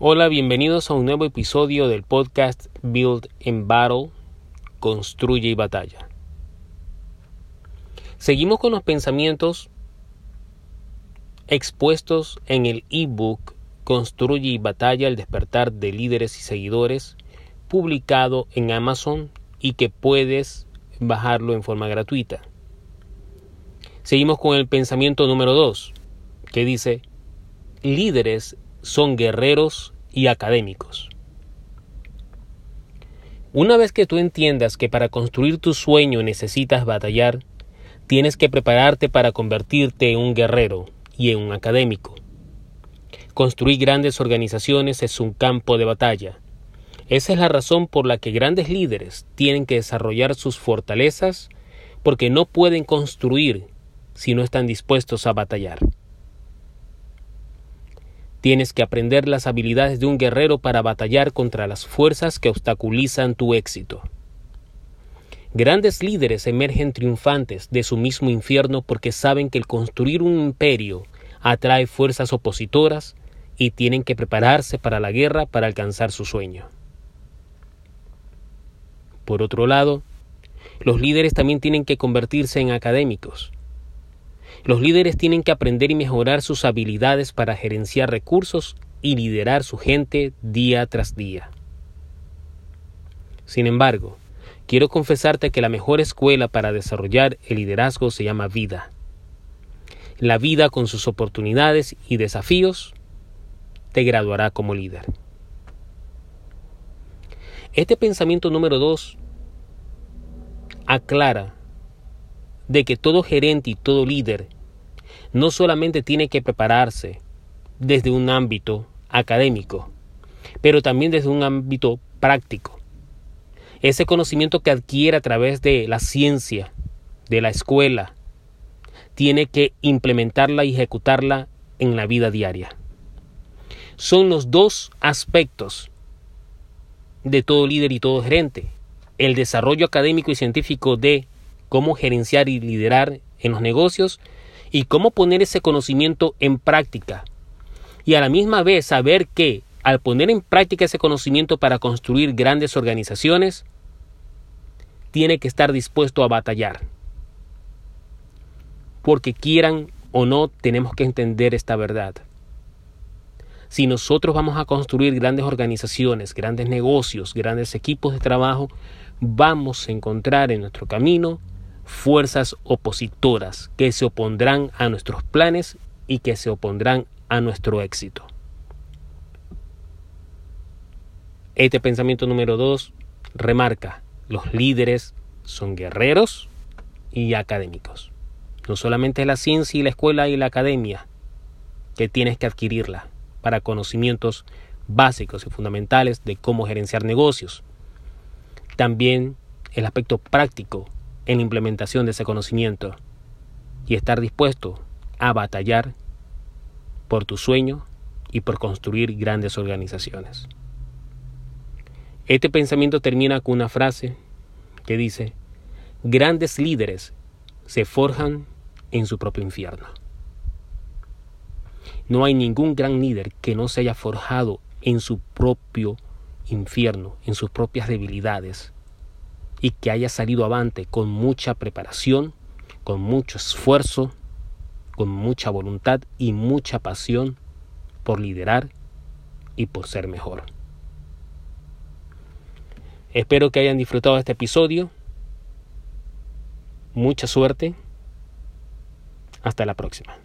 Hola, bienvenidos a un nuevo episodio del podcast Build and Battle, Construye y Batalla. Seguimos con los pensamientos expuestos en el ebook Construye y Batalla, el despertar de líderes y seguidores, publicado en Amazon y que puedes bajarlo en forma gratuita. Seguimos con el pensamiento número 2, que dice, líderes son guerreros y académicos. Una vez que tú entiendas que para construir tu sueño necesitas batallar, tienes que prepararte para convertirte en un guerrero y en un académico. Construir grandes organizaciones es un campo de batalla. Esa es la razón por la que grandes líderes tienen que desarrollar sus fortalezas porque no pueden construir si no están dispuestos a batallar. Tienes que aprender las habilidades de un guerrero para batallar contra las fuerzas que obstaculizan tu éxito. Grandes líderes emergen triunfantes de su mismo infierno porque saben que el construir un imperio atrae fuerzas opositoras y tienen que prepararse para la guerra para alcanzar su sueño. Por otro lado, los líderes también tienen que convertirse en académicos. Los líderes tienen que aprender y mejorar sus habilidades para gerenciar recursos y liderar su gente día tras día. Sin embargo, quiero confesarte que la mejor escuela para desarrollar el liderazgo se llama vida. La vida con sus oportunidades y desafíos te graduará como líder. Este pensamiento número dos aclara de que todo gerente y todo líder no solamente tiene que prepararse desde un ámbito académico, pero también desde un ámbito práctico. Ese conocimiento que adquiere a través de la ciencia, de la escuela, tiene que implementarla y ejecutarla en la vida diaria. Son los dos aspectos de todo líder y todo gerente. El desarrollo académico y científico de cómo gerenciar y liderar en los negocios y cómo poner ese conocimiento en práctica. Y a la misma vez saber que al poner en práctica ese conocimiento para construir grandes organizaciones, tiene que estar dispuesto a batallar. Porque quieran o no, tenemos que entender esta verdad. Si nosotros vamos a construir grandes organizaciones, grandes negocios, grandes equipos de trabajo, vamos a encontrar en nuestro camino fuerzas opositoras que se opondrán a nuestros planes y que se opondrán a nuestro éxito. Este pensamiento número dos remarca, los líderes son guerreros y académicos. No solamente la ciencia y la escuela y la academia, que tienes que adquirirla para conocimientos básicos y fundamentales de cómo gerenciar negocios. También el aspecto práctico en la implementación de ese conocimiento y estar dispuesto a batallar por tu sueño y por construir grandes organizaciones. Este pensamiento termina con una frase que dice, grandes líderes se forjan en su propio infierno. No hay ningún gran líder que no se haya forjado en su propio infierno, en sus propias debilidades, y que haya salido avante con mucha preparación, con mucho esfuerzo, con mucha voluntad y mucha pasión por liderar y por ser mejor. Espero que hayan disfrutado de este episodio. Mucha suerte. Hasta la próxima.